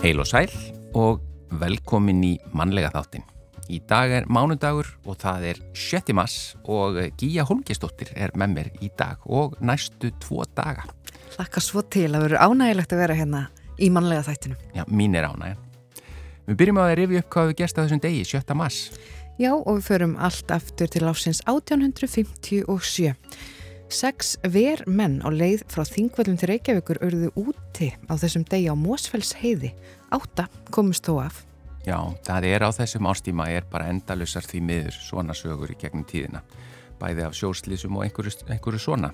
Heil og sæl og velkomin í mannlega þáttin. Í dag er mánudagur og það er 7. mass og Gíja Holmgistóttir er með mér í dag og næstu tvo daga. Laka svo til að vera ánægilegt að vera hérna í mannlega þættinu. Já, mín er ánægja. Við byrjum að rifja upp hvað við gerst að þessum degi, 7. mass. Já, og við förum allt aftur til ásins 1857. Sex ver menn á leið frá Þingvöldum til Reykjavíkur örðu úti á þessum degi á Mósfells heiði. Átta komist þó af. Já, það er á þessum ástíma er bara endalusar því miður svona sögur í gegnum tíðina. Bæði af sjóslísum og einhverju, einhverju svona.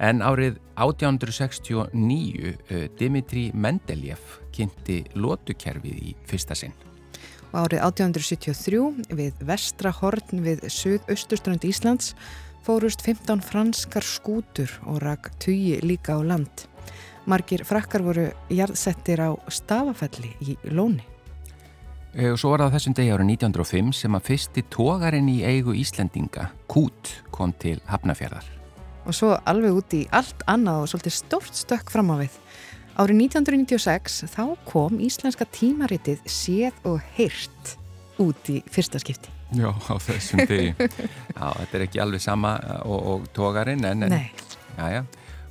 En árið 1869 uh, Dimitri Mendeljev kynnti lótukerfið í fyrsta sinn. Og árið 1873 við vestra horn við söð-austurströnd Íslands fórust 15 franskar skútur og rak tugi líka á land. Margir frakkar voru jarðsettir á stafafelli í Lóni. Og svo var það þessum degi árið 1905 sem að fyrsti tógarinn í eigu Íslendinga, Kút, kom til Hafnafjörðar. Og svo alveg út í allt annað og svolítið stórt stökk fram á við. Árið 1996 þá kom íslenska tímaritið Séð og Hirt út í fyrsta skipti. Já, á þessum degi. Já, þetta er ekki alveg sama og, og tógarinn, en, en já, já.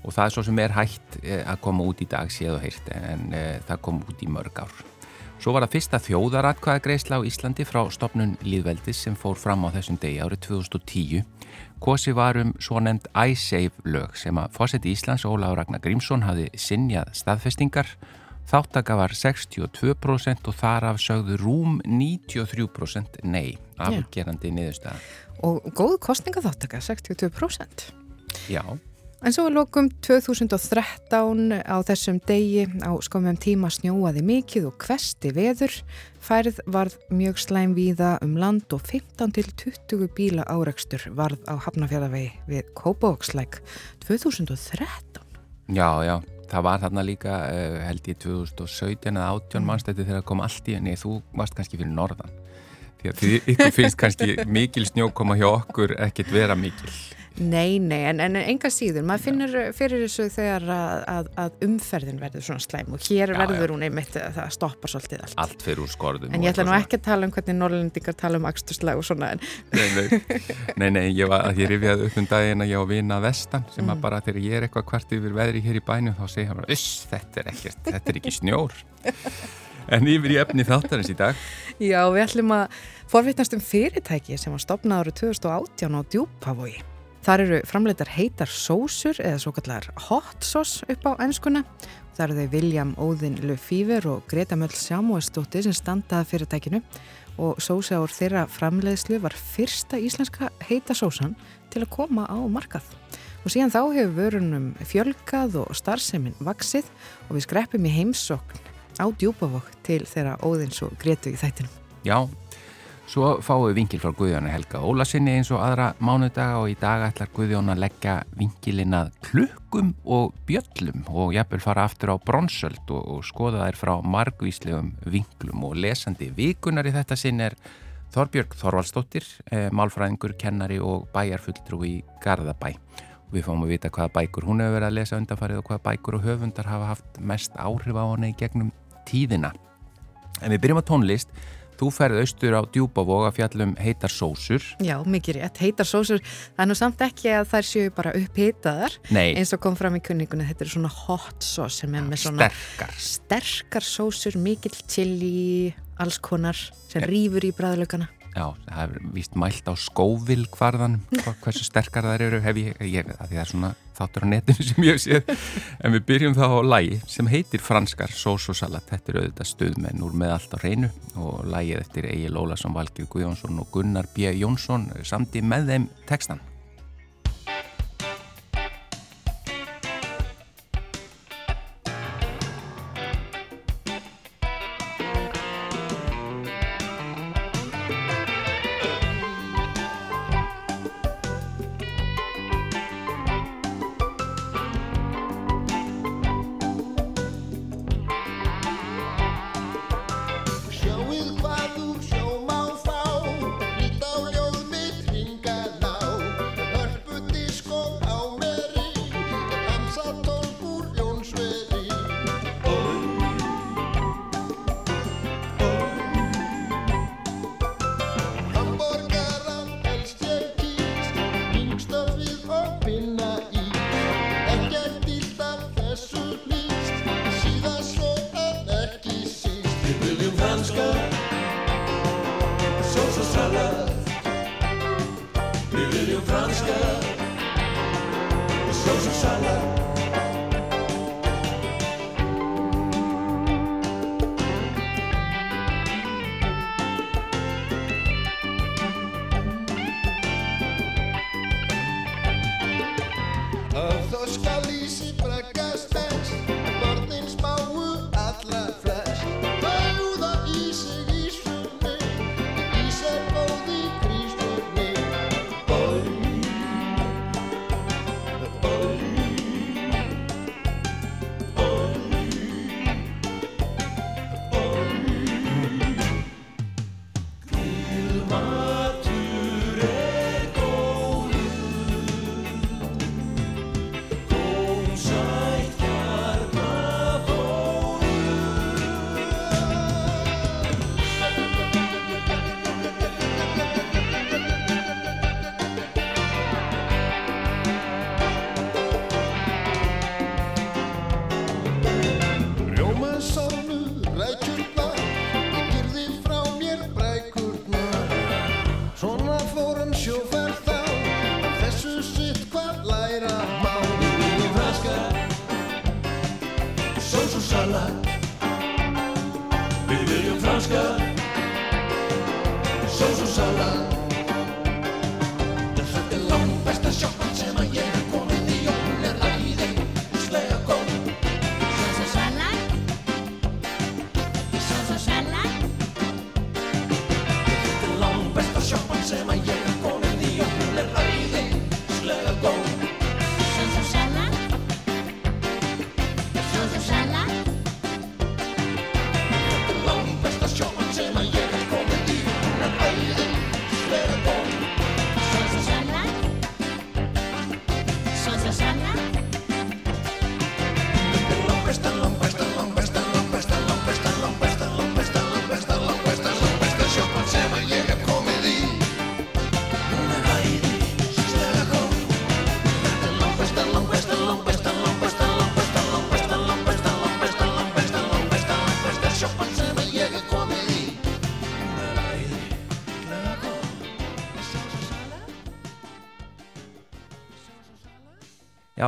og það er svo sem er hægt að koma út í dag Séð og Hirt, en, en það kom út í mörg ár. Svo var það fyrsta þjóðaratkvæðagreisla á Íslandi frá stopnun Líðveldis sem fór fram á þessum degi árið 2010. Kosi var um svo nefnd iSave lög sem að fósetti Íslands Óla Ragnar Grímsson hafi sinjað staðfestingar. Þáttaka var 62% og þar af sögðu rúm 93% nei, afgerandi niðurstaða. Og góð kostningaþáttaka, 62%. Já. En svo lokum 2013 á þessum degi á skomum tíma snjóaði mikið og kvesti veður. Færð varð mjög slæm víða um land og 15 til 20 bíla áreikstur varð á Hafnafjörðavegi við Kópavókslæk 2013. Já, já, það var þarna líka uh, held ég 2017 eða 18 mm. mannstætti þegar það kom allt í henni. Þú varst kannski fyrir norðan. Því að ykkur finnst kannski mikil snjókoma hjá okkur ekkert vera mikil. Nei, nei, en, en enga síður, maður finnur fyrir þessu þegar að, að, að umferðin verður svona slæm og hér já, verður já. hún einmitt að það stoppar svolítið allt. Allt fyrir úr skorðum. En ég ætla nú ekki að tala um hvernig norrlendingar tala um axturslag og svona. Nei, nei, nei, nei, ég var að ég rifjaði upp um daginn að ég á vina vestan sem mm. að bara þegar ég er eitthvað hvert yfir veðri hér í bænum þá segja hann bara, uss, þetta er ekkert, þetta er ekki snjór. En yfir í efni þáttarins í dag. Já, við ætlum að forvittnast um fyrirtæki sem var stopnað árið 2018 á Djúpavogi. Þar eru framleitar heitar sósur eða svo kallar hot sauce upp á ennskuna. Það eru þau William Óðinn Lefíver og Greta Möll Sjámóestóttir sem standaði fyrirtækinu og sósa ár þeirra framleiðslu var fyrsta íslenska heita sósan til að koma á markað. Og síðan þá hefur vörunum fjölkað og starfseminn vaksið og við skreppum í heimsokn á djúbavokk til þeirra Óðins og Gretu í þættinum. Já, Svo fáum við vingil frá Guðjónu Helga Ólasinni eins og aðra mánudaga og í dag ætlar Guðjónu að leggja vingilinnað klukkum og bjöllum og jafnvel fara aftur á bronsöld og, og skoða þær frá margvíslegum vinglum og lesandi vikunar í þetta sinn er Þorbjörg Þorvaldstóttir, eh, málfræðingur, kennari og bæjarfulltrú í Garðabæ. Við fáum að vita hvaða bækur hún hefur verið að lesa undanfarið og hvaða bækur og höfundar hafa haft mest áhrif á hana í gegnum tíðina. En við byrjum á tónlist Þú ferð austur á djúbavog að fjallum heitar sósur. Já, mikið rétt. Heitar sósur, það er nú samt ekki að þær séu bara upphitaðar. Nei. Eins og kom fram í kunningunni, þetta er svona hot sauce sem er með svona... Sterkar. Sterkar sósur, mikill chili, alls konar, sem rýfur í bræðlökana. Já, það er vist mælt á skóvil hvarðan, hversu sterkar þær eru, hef ég, ég það er svona þáttur á netinu sem ég séð, en við byrjum þá á lægi sem heitir franskar sósosalat, þetta er auðvitað stuðmenn úr með allt á reynu og lægið eftir Egil Ólason, Valgir Guðjónsson og Gunnar B. Jónsson samt í með þeim textan.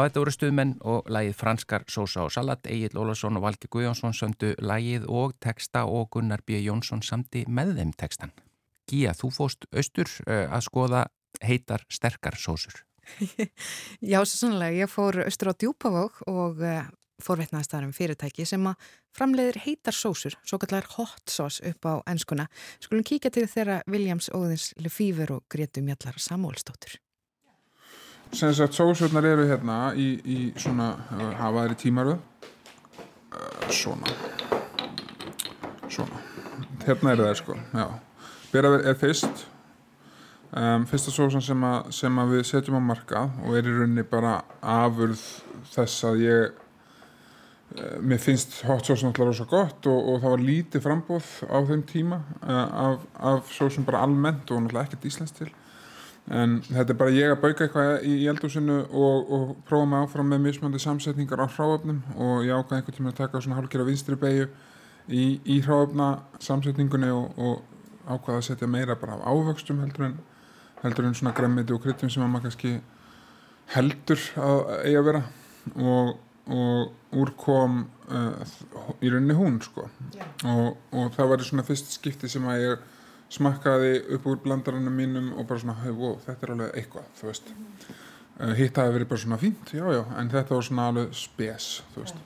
Þetta voru stuðmenn og lægið Franskar Sosa og Salat, Egil Ólarsson og Valgi Guðjónsson söndu lægið og teksta og Gunnar B. Jónsson samti með þeim tekstan. Gíja, þú fóst austur uh, að skoða heitar sterkar sósur. Já, svo sannlega. Ég fór austur á Djúpavók og uh, forveitnaðist þar um fyrirtæki sem að framleiðir heitar sósur, svo kallar hot sauce upp á ennskuna. Skulum kíka til þeirra Williams Óðins Lefíver og Gretu Mjallar Samúlstóttur sem sagt sósurnar eru hérna í, í svona hafaðri tímaröð. Uh, svona. Svona. Hérna eru það sko beraður er fyrst. Um, fyrsta sósan sem, a, sem að við setjum á marka og er í rauninni bara afurð þess að ég uh, mér finnst hot sauce náttúrulega rosa gott og, og það var lítið frambóð á þeim tíma uh, af, af sósum bara almennt og náttúrulega ekkert íslensk til en þetta er bara ég að bauka eitthvað í eldúsinu og, og prófa mig áfram með mismöndi samsetningar á hráöfnum og ég ákvaði einhvern tíma að taka svona hálfgerða vinstri beigju í, í hráöfna samsetningunni og, og ákvaði að setja meira bara af ávöxtum heldur en, heldur en svona gremmiti og kryttum sem maður kannski heldur að eiga vera. Og, og úr kom uh, í rauninni hún sko. Og það var svona fyrst skipti sem að ég smakkaði upp úr blandarannum mínum og bara svona, hey, wow, þetta er alveg eitthvað, þú veist. Uh, hitt hafi verið bara svona fínt, já, já en þetta var svona alveg spes, þú veist.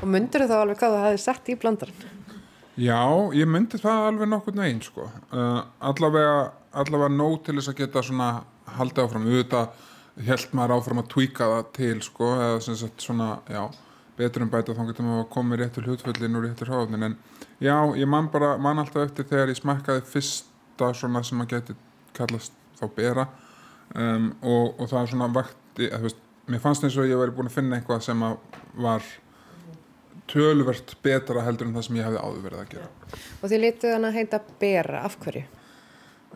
Og myndir þú þá alveg hvað þú hefði sett í blandarann? Já, ég myndi það alveg nokkur neginn, sko. Uh, allavega, allavega nóg til þess að geta svona haldið áfram, auðvitað held maður áfram að tweaka það til, sko eða sem sagt svona, já betur um bæta þá getur maður að koma í réttur hlutföllin og réttur háðin en já, ég man bara, man alltaf eftir þegar ég smakkaði fyrsta svona sem maður getur kallast þá bera. Um, og, og það er svona vakti, að, veist, mér fannst eins og ég væri búin að finna eitthvað sem var tölvert betra heldur en það sem ég hefði áður verið að gera. Og því lítið hann að heita bera, af hverju?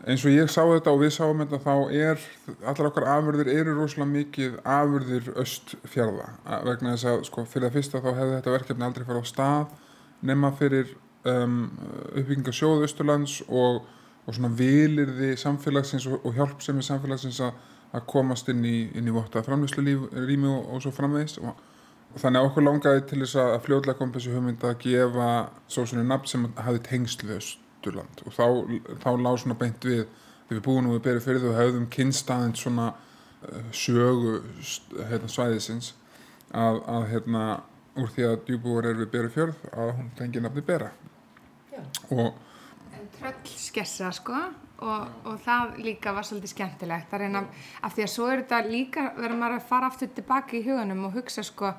Eins og ég sá þetta og við sáum þetta þá er, allar okkar afurðir eru rosalega mikið afurðir östfjörða vegna þess að sko fyrir það fyrsta þá hefði þetta verkefni aldrei farið á stað nema fyrir um, uppbygginga sjóðu Östurlands og, og svona vilirði samfélagsins og, og hjálpsemi samfélagsins að að komast inn í, inn í votta framlýslu rými og, og svo framvegis. Og, þannig að okkur langaði til þess að fljóðlega kom þessi hugmynd að gefa sósunni nafn sem hafi tengslu við Östurland og þá, þá lág svona beint við við og við berið fyrir þú hefðum kynstaðins svona uh, sögu hérna, svæðisins að, að hérna úr því að djúbúar er við berið fjörð að hún tengi nafni bera Já. og tröllskessa sko og, og það líka var svolítið skemmtilegt að reyna af því að svo er þetta líka verður maður að fara aftur tilbaka í hugunum og hugsa sko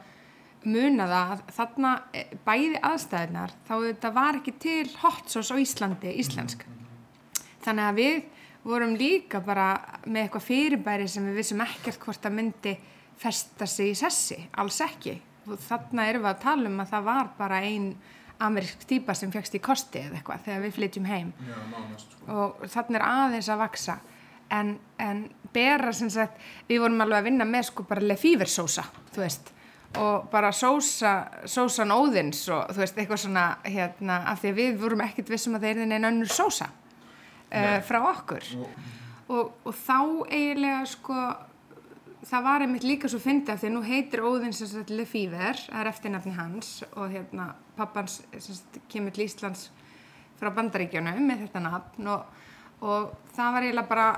muna það að þarna e, bæði aðstæðinar þá þetta var ekki til hot sauce á Íslandi, íslensk. Þannig að við vorum líka bara með eitthvað fyrirbæri sem við vissum ekkert hvort að myndi festa sig í sessi, alls ekki. Og þarna erum við að tala um að það var bara einn amerísk týpa sem fegst í kosti eða eitthvað þegar við flytjum heim. Já, nánast, sko. og þannig er aðeins að vaksa en, en bera sem sagt við vorum alveg að vinna með sko bara lefíversósa þú veist og bara sósa, sósan óðins og þú veist eitthvað svona hérna af því að við vorum ekkert vissum að það er einn önnur sósa uh, frá okkur. Og, og, þá eiginlega sko það var einmitt líka svo fyndið af því að nú heitir Óðinn sem sagt Lefíver, það er eftirnafni hans og hérna pappans sagt, kemur til Íslands frá bandaríkjónum með þetta nafn og, og það var eiginlega bara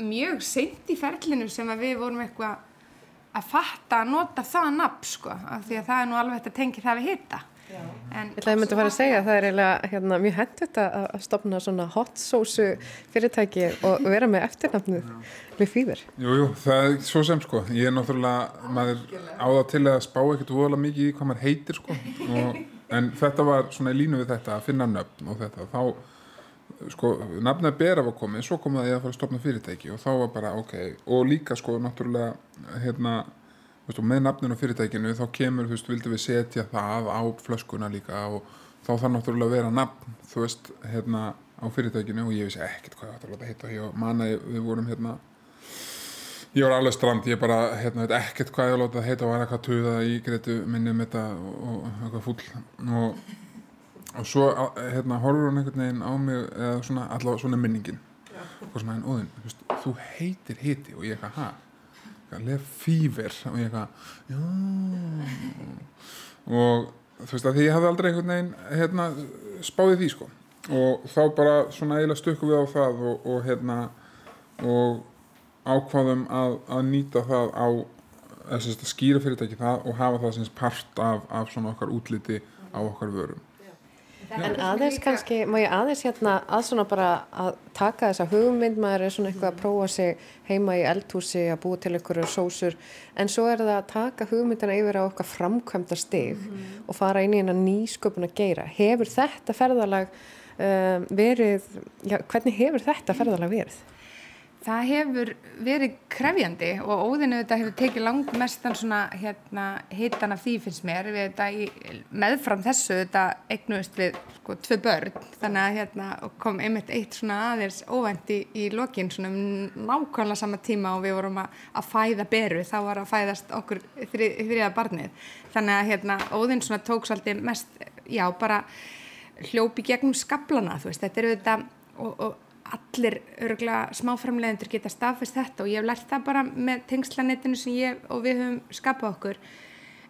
mjög seint í ferlinu sem við vorum eitthvað að fatta að nota það nafn sko, af því að það er nú alveg þetta tengið það við hitta Ég ætlaði að mynda að fara að segja að það er eiginlega hérna, mjög hendut að stopna svona hot sósu fyrirtæki og vera með eftirnafnuð við fýður. Jú, jú, það er svo sem sko, ég er náttúrulega, maður áða til að spá ekkert vola mikið í hvað maður heitir sko, og, en þetta var svona í línu við þetta að finna nöfn og þetta, þá sko, nafnað bera var komið, svo kom það ég að fara að stopna fyrirtæki og þá var bara ok, og líka sko náttúrulega, hérna, veist, með nafninu fyrirtækinu þá kemur, þú veist, vildum við setja það á flöskuna líka og þá þarf náttúrulega að vera nafn, þú veist hérna á fyrirtækinu og ég vissi ekkert hvað það var að heita. Og manna við vorum hérna ég var alveg strand, ég bara hérna, veit ekkert hvað ég láta það heita og var eitthvað tuða í greitu minnum þetta og eitthvað fúll. Og, og svo hérna horfur hann einhvern veginn á mig eða svona, allavega svona minningin. Og svona en óðinn, þú veist, þú heitir hiti og ég eitthvað, hæ lef fýver og ég eitthvað já. Og þú veist að því ég hafði aldrei einhvern veginn hérna, spáðið því sko. Og þá bara svona eiginlega stökkum við á það og, og hérna og ákvaðum að, að nýta það á að skýra fyrirtæki það og hafa það sem part af, af svona okkar útliti á okkar vörum En aðeins kannski, má ég aðeins hérna að svona bara að taka þessa hugmynd, maður er svona eitthvað að prófa sig heima í eldhúsi að búa til einhverju sósur, en svo er það að taka hugmyndina yfir á okkar framkvæmda stig mm -hmm. og fara inn í eina nýsköpun að geyra. Hefur þetta ferðalag um, verið, já, hvernig hefur þetta ferðalag verið? Það hefur verið krefjandi og óðinu þetta hefur tekið langmestan svona hérna hitan af því finnst mér. Við þetta í, meðfram þessu þetta eignuðist við sko tvö börn. Þannig að hérna kom einmitt eitt svona aðeins óvænt í, í lokin svona um nákvæmlega sama tíma og við vorum að, að fæða beru. Þá var að fæðast okkur þri, þriða barnið. Þannig að hérna óðin svona tók svolítið mest já bara hljópi gegnum skablana þú veist. Þetta eru þetta og, og allir öruglega smáframlegendur geta staðfest þetta og ég hef lært það bara með tengslanettinu sem ég og við höfum skapað okkur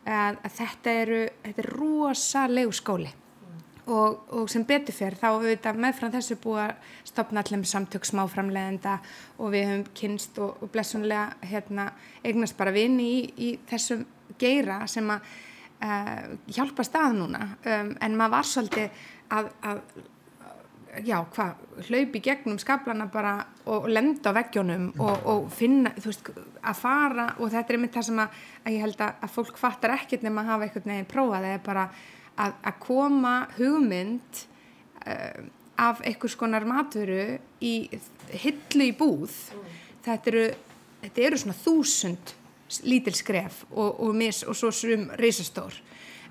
að, að þetta eru þetta er rosalegu skóli mm. og, og sem betur fyrr þá við meðfram þessu búið að stopna allir samtök smáframlegenda og við höfum kynst og, og blessunlega hérna, eignast bara vini í, í þessum geira sem að uh, hjálpa stað núna um, en maður var svolítið að, að já, hvað, hlaupi gegnum skablana bara og lenda á veggjónum og, og finna, þú veist, að fara og þetta er einmitt það sem að, að ég held að, að fólk fattar ekkert nema að hafa einhvern veginn prófað. Eða bara að, að koma hugmynd uh, af einhvers konar matvöru í hillu í búð. Mm. þetta, eru, þetta eru svona þúsund lítil skref og, og, mis, og svo srum reysastór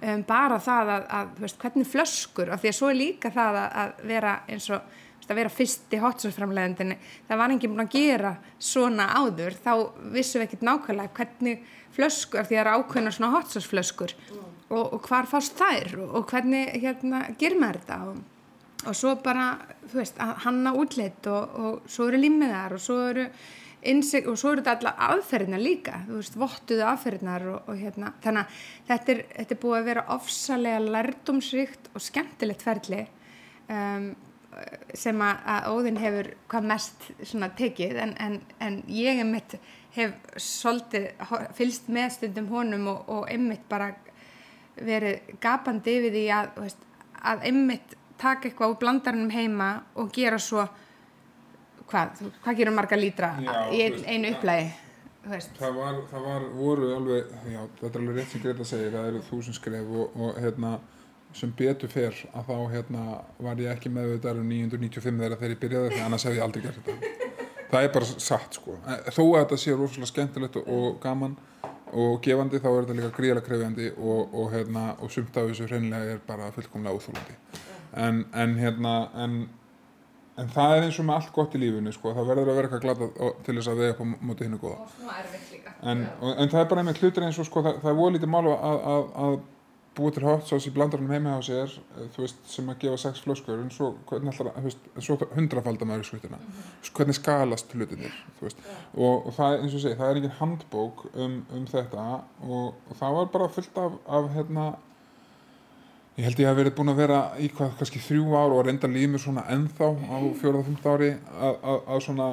um, bara það að, að veist, hvernig flöskur, af því að svo er líka það að, að vera eins og að vera fyrst í hotsósframlegandinni það var enginn búin að gera svona áður. Þá vissum við ekkert nákvæmlega hvernig flöskur, því að það eru ákveðna svona hotsósflöskur mm. og, og hvar fást þær? Og, og hvernig hérna ger maður þetta? Og, og svo bara, þú veist, hanna útleitt og svo eru limmiðar og svo eru Insig, og svo eru þetta alla aðferðina líka þú veist, vottuðu aðferðinar og, og hérna, þannig að þetta er, þetta er búið að vera ofsalega lærdumsrikt og skemmtilegt ferli um, sem að, að Óðinn hefur hvað mest svona tekið en, en, en ég einmitt hef svolítið fylst með stundum honum og, og einmitt bara verið gapandi yfir því að, veist, að einmitt taka eitthvað úr blandarnum heima og gera svo hvað, hvað gerur marga lítra já, í ein, einu upplægi það var, það var, voru alveg já, þetta er alveg rétt sem Greta segir það eru þúsund skref og, og hérna sem betur fyrr að þá hérna var ég ekki með þetta um 995 þegar þegar ég byrjaði því annars hef ég aldrei gert þetta. Það er bara satt sko. Þó að þetta sé rosalega skemmtilegt og, gaman og gefandi þá er þetta líka gríðilega krefjandi og, og hérna og sumt af þessu hreinlega er bara fullkomlega úþúlandi en, en hérna en En það er eins og með allt gott í lífinu sko, það verður að vera eitthvað glada til þess að vega på móti hinnu góða. Og svona erfitt líka. En, og, en það er bara einmitt hlutur eins og sko, það, það er volítið mál að, að, að búa til hot sauce í blandarnum heima á sér, þú veist, sem að gefa sex flöskur, en svo, svo hundrafaldar maður í skvittina. Mm -hmm. Hvernig skalast hlutinir. Yeah. Og, og það, eins og segi, það er engin handbók um, um þetta og, og það var bara fullt af, af hérna, Ég held ég að verið búin að vera í hvað, kannski þrjú ár og reynda límur svona ennþá á fjórað og fymta ári að, að, að svona,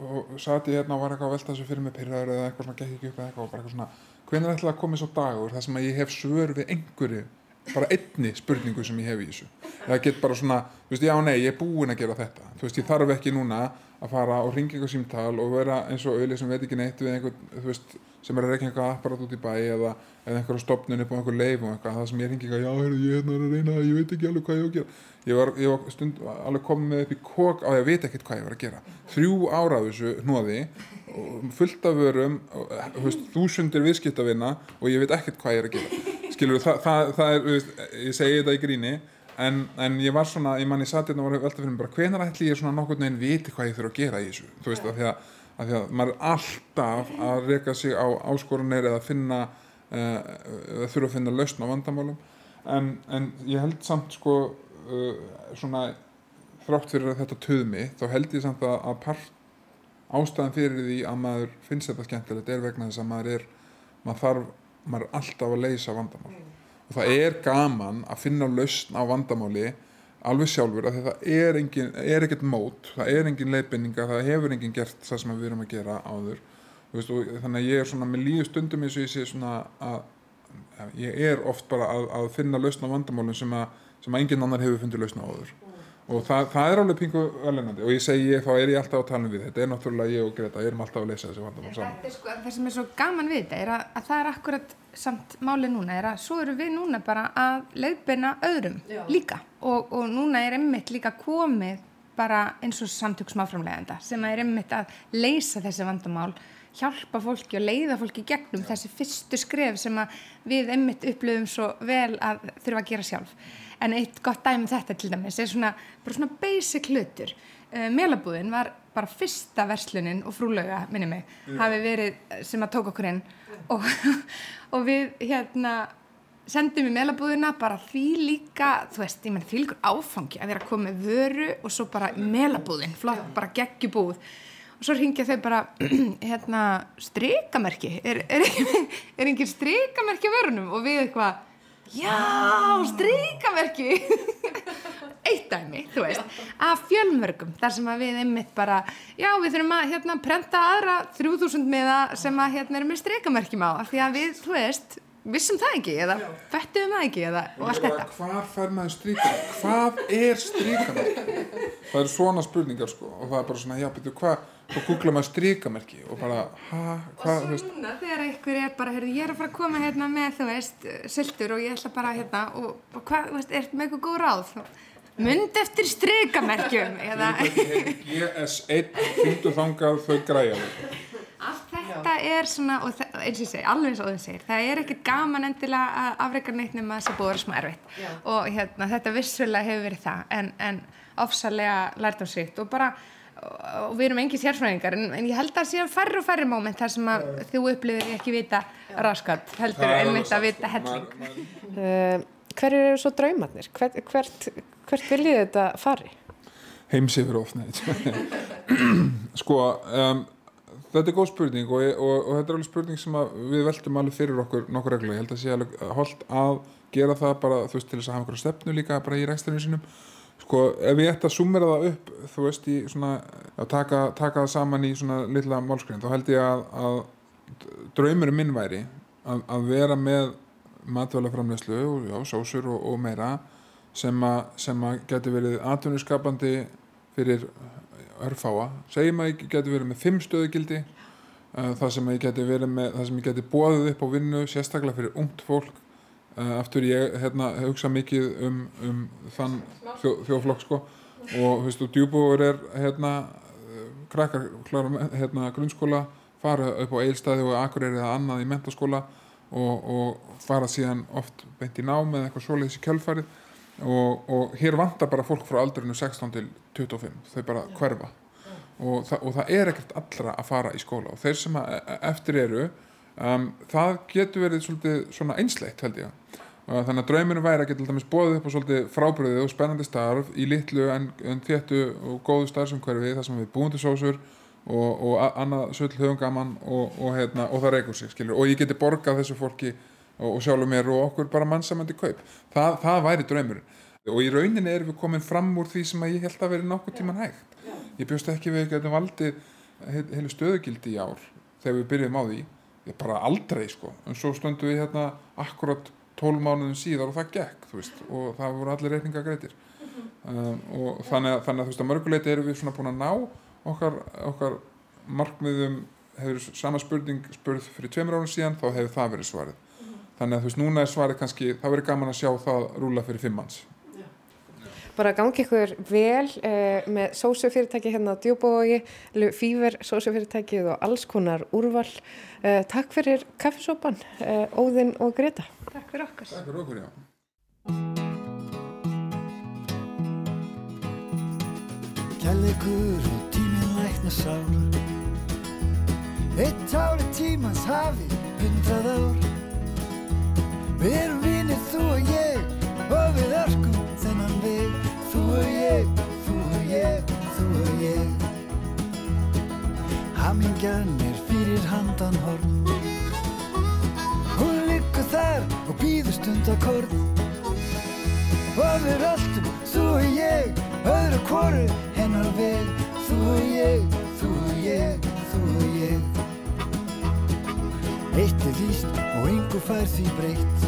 og sati hérna og var eitthvað að velta þessu fyrir mig pyrraður eða eitthvað svona gekk ekki upp eða eitthvað og bara eitthvað svona, hvernig ætla að koma svo dagur þar sem að ég hef svör við einhverju, bara einni spurningu sem ég hef í þessu. Það get bara svona, þú veist, já nei, ég er búin að gera þetta, þú veist, ég þarf ekki núna að fara og ringa einhver símtal og vera eins og auðvitað sem veit ekki neitt við einhver, þú veist, sem er að reykja einhver apparat út í bæ eða, eða einhverja stopnun upp á einhver leif og eitthvað, það sem ég ringi eitthvað, já, heyrðu, ég er að reyna ég veit ekki alveg hvað ég á að gera. Ég var, ég var stund alveg komið upp í kók á ég veit ekkert hvað ég var að gera. Þrjú ára af þessu hnóði, fullt af vörum, veist, þúsundir viðskiptavinna og ég veit ekkert hvað ég er að gera. Skilur, það, það, það er, veist, ég segi þetta í gríni, En, en ég var svona, ég manni satt hérna og var veltað fyrir mig bara hvenar ætli ég svona nokkur neginn viti hvað ég þurfa að gera í þessu? Þú veist, af því að, af því að maður er alltaf að reyka sig á áskorunir eða finna uh, eða þurfa að finna lausn á vandamálum. En, en ég held samt sko uh, svona þrátt fyrir að þetta töðmi þá held ég samt að, að part ástæðan fyrir því að maður finnst þetta skemmtilegt er vegna þess að maður er maður þarf, maður er alltaf að leysa vandamál. Og það er gaman að finna lausn á vandamáli alveg sjálfur að þetta er, engin, er ekkert mót, það er engin leifinninga, það hefur engin gert það sem við erum að gera áður. Veist, þannig að ég er svona með líu stundum eins og ég sé svona að ja, ég er oft bara að, að finna lausn á vandamálum sem að, sem að engin annar hefur fundið lausn á áður og það, það er alveg pingu velennandi og ég segi ég, þá er ég alltaf að tala um við þetta. Er náttúrulega ég og Greta, ég erum alltaf að leysa þessi vandamál saman. sko, Það sem er svo gaman við þetta er að, að það er akkurat samt máli núna, er að svo eru við núna bara að leiðbeina öðrum Já. líka. Og, og núna er emmitt líka komið bara eins og samtöksmáframlegenda sem er emmitt að leysa þessi vandamál hjálpa fólki og leiða fólki gegnum þessi fyrstu skref sem við emmitt upplöfum svo vel að þurfa að gera sjálf en eitt gott dæmi um þetta til dæmis er svona, bara svona basic hlutur. Uh, Melabúðin var bara fyrsta verslunin og frúlauga, minni mig, mm. hafi verið sem að tóka okkur inn. Og, og við hérna sendum í melabúðina bara því líka þú veist, ég menn því líkur áfangi að vera að koma með vöru og svo bara melabúðin, flott, bara geggjubúð. Og svo ringja þau bara hérna, strikamerki. Er, er, er, er engin strikamerki að vörunum? Og við eitthvað já, strykaverki eitt dæmi, þú veist já. af fjölmörgum, þar sem að við einmitt bara, já við þurfum að hérna prenta aðra 3000 miða sem að hérna erum við strykamerkjum á, af því að við, þú veist vissum það ekki, eða fettum það ekki eða, og allt þetta. hvað fær maður strykamerk, hvað er strykamerk það eru svona spurningar sko og það er bara svona, já betur hvað og googla maður strykamerki og bara, hæ, hvað, þú veist og svo núna þegar einhver er bara, heyrðu, ég er að fara að koma hérna með, þú veist, syltur og ég ætla bara hérna og, og hvað, þú veist, er með eitthvað góð ráð mynd eftir strykamerkjum eða GS1, fyndu þangað þau græja allt þetta Já. er svona og það, eins og ég segi, alveg eins og það segir það er ekkert gaman endilega að afreika neitt nema þess að búið að vera smá erfitt Já. og hérna, þetta vissulega hefur verið það en, en ofsalega lært á sýtt og bara og við erum engi sérfræðingar en, en ég held að séu færri og færri móment þar sem að ja. þú upplifir ekki vita raskat heldur einmitt að vita helling uh, Hver eru svo draumarnir? Hvert, hvert, hvert viljið þetta fari? Heimsifur ofna Sko um, þetta er góð spurning og, og, og þetta er alveg spurning sem við veltum alveg fyrir okkur nokkur reglu, ég held að sé alveg holdt að gera það bara, þú veist, til þess að hafa einhverja stefnu líka bara í rækstarinu sínum sko, ef ég ætti að sumera það upp þú veist, í svona að taka, taka það saman í svona lilla málskriðin þá held ég að, að draumurinn minn væri að, að vera með matvælaframlegslu og já, sósur og, og meira sem að, geti verið atvinnuskapandi fyrir örfáa. Segjum að ég geti verið með fimm stöðugildi uh, það sem ég geti verið með það sem ég geti bóðið upp á vinnu sérstaklega fyrir ungt fólk aftur ég hérna, hugsa mikið um, um þann þjó, þjóflokk sko. og þú veist, og djúbúur er hérna krakkar klára hérna, grunnskóla fara upp á eilstæði og akureyri eða annað í mentaskóla og, og fara síðan oft beint í nám eða eitthvað svoleiðis í kjölfarið. Og, og hér vantar bara fólk frá aldurinu 16 til 25 þau bara hverfa. Og, þa og það er ekkert allra að fara í skóla. Og þeir sem e, e, eftir eru um, það getur verið svolítið svona einsleitt held ég. Og þannig að drauminu væri að geta bóðið upp á svolítið frábriðið og spennandi starf í litlu en, en þéttu og góðu starfsumhverfi þar sem við búum til sósur og, og annað söll höfum gaman og, og, hérna, og það reykur sig skilur. og ég geti borgað þessu fólki og sjálfur mér og okkur bara mannsamandi kaup. Það, það væri draumurinn. Og í rauninni erum við komin fram úr því sem ég held að veri nokkuð tíman hægt. Ég bjóst ekki við ekki að við valdið heilu stöðugildi í ár þegar við byrjum á því ég bara aldrei sko. En svo stöndum við hérna akkurat 12 mánuðin síðar og það gekk veist, og það voru allir reyninga greitir um, og þannig að, þannig að þú veist að mörguleiti erum við svona búin að ná okkar, okkar markmiðum. Hefur sama spurning spurð fyrir tveimur árum síðan þá hefur það verið svarið. Þannig að þú veist núna er svarið kannski það verið gaman að sjá það rúla fyrir fimm manns bara gangi ykkur vel uh, með sósufyrirtæki hérna á Djúbói, Fíver sósufyrirtækið og alls konar úrval. Uh, takk fyrir kaffesopan, uh, Óðinn og Greta. Takk fyrir okkur. Takk fyrir okkur, já. Kjallegur og tíminn lækna sár Eitt ári tímans hafi hundrað ár Við erum vinir þú og ég og við örkum veg Þú og ég, þú og ég, þú og ég Hamingjan er fyrir handan horn. Hún liggur þar og býður stund að korn. Og við röltum, þú og ég, öðru kóru hennar veg Þú og ég, þú og ég, þú og ég Eitt er víst og yngur fær því breytt.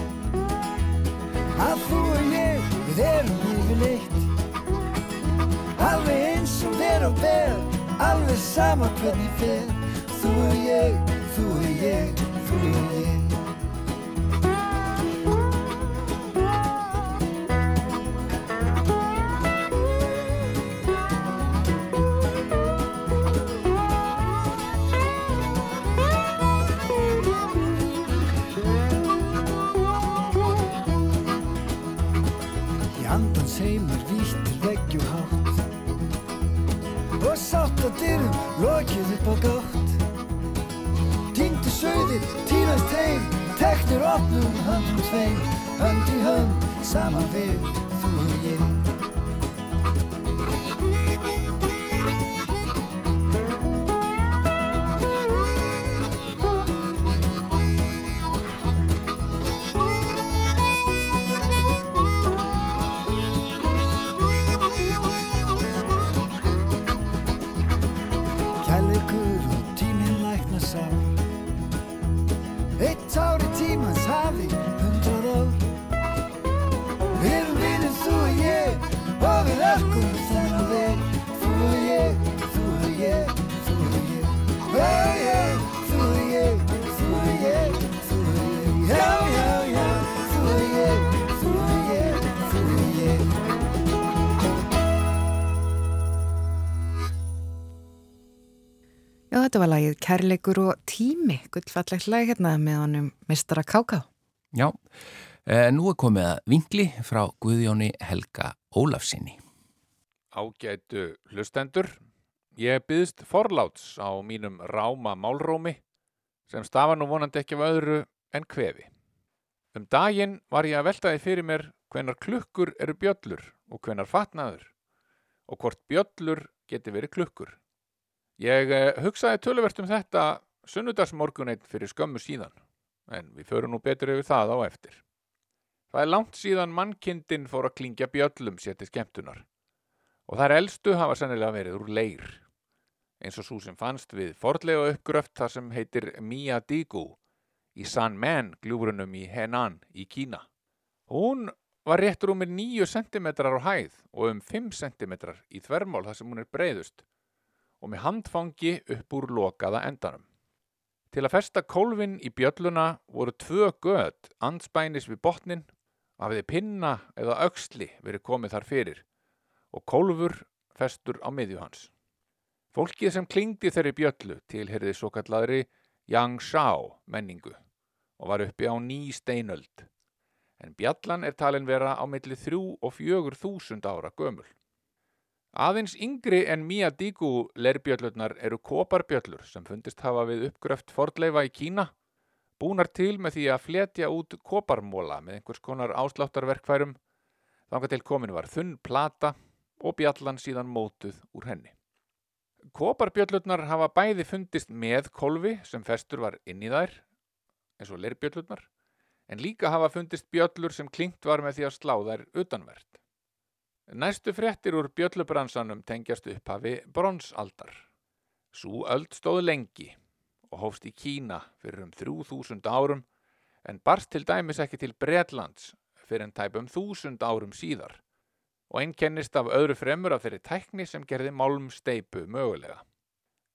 Að þú og ég við erum yfirleitt alveg eins og ver og ver alveg sama hvernig fer. Þú og ég, þú og ég, þú og ég lokið upp á gátt. Týndu sögðir, týnast heim Teknir opnum höndum tveim Hönd í hönd, saman við Þetta var lagið Kærleikur og tími, gullfallegt lag hérna með honum Mr. Kauká. Já, e, nú er komið að vingli frá Guðjóni Helga Ólafsinni. Ágætu hlustendur, ég byðst forláts á mínum ráma málrómi sem stafa nú vonandi ekki af öðru en kvefi. Um daginn var ég að veltaði fyrir mér hvenar klukkur eru bjöllur og hvenar fatnaður og hvort bjöllur geti verið klukkur. Ég eh, hugsaði töluvert um þetta sunnudagsmorguninn fyrir skömmu síðan, en við förum nú betur yfir það á eftir. Það er langt síðan mannkindin fór að klingja bjöllum sér til skemmtunar og þær elstu hafa sennilega verið úr leir, eins og svo sem fannst við fordlega uppgröft þar sem heitir Mia Digu í San Men gljúbrunum í Henan í Kína. Hún var rétt rúmir 9 cm á hæð og um 5 cm í þvermál þar sem hún er breyðust og með handfangi upp úr lokaða endanum. Til að festa kólfin í bjölluna voru tvö göð andspænis við botnin að við pinna eða auksli verið komið þar fyrir og kólfur festur á miðju hans. Fólkið sem klingdi þeirri bjöllu tilherði svo kalladri Yang Shao menningu og var uppi á ný steinöld. En bjallan er talin vera á milli þrjú og fjögur þúsund ára gömul. Aðeins yngri en Mia Digu lerbjöllurnar eru koparbjöllur sem fundist hafa við uppgröft fordleifa í Kína, búnar til með því að fletja út koparmóla með einhvers konar ásláttarverkfærum, þanga til komin var þunn plata og bjallan síðan mótuð úr henni. Koparbjöllurnar hafa bæði fundist með kolvi sem festur var inn í þær, eins og leirbjöllurnar, en líka hafa fundist bjöllur sem klingt var með því að slá þær utanvert. Næstu fréttir úr bjöllubransanum tengjast upphafi bronsaldar. Sú öld stóð lengi og hófst í Kína fyrir um 3000 árum en barst til dæmis ekki til Bretlands fyrir en tæpum 1000 árum síðar og einkennist af öðru fremur af þeirri tækni sem gerði málmsteipu mögulega.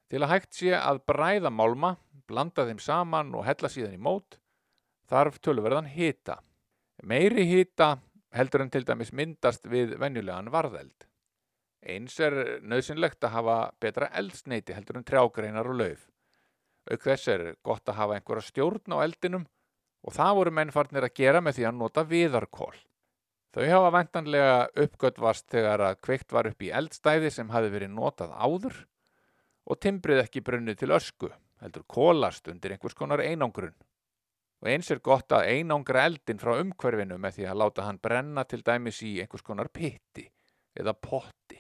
Til að hægt sé að bræða málma, blanda þeim saman og hella síðan í mót, þarf tölverðan hita. Meiri hita heldur en til dæmis myndast við venjulegan varðeld. Eins er nöðsynlegt að hafa betra eldsneiti heldur en trjágreinar og lauf. Auk þess er gott að hafa einhverja stjórn á eldinum og það voru mennfarnir að gera með því að nota viðarkól. Þau hafa vendanlega uppgötvast þegar að kveikt var upp í eldstæði sem hafi verið notað áður og timbrið ekki brunnið til ösku, heldur kólast undir einhvers konar einangrun. Og eins er gott að einangra eldin frá umhverfinu með því að láta hann brenna til dæmis í einhvers konar pitti eða potti,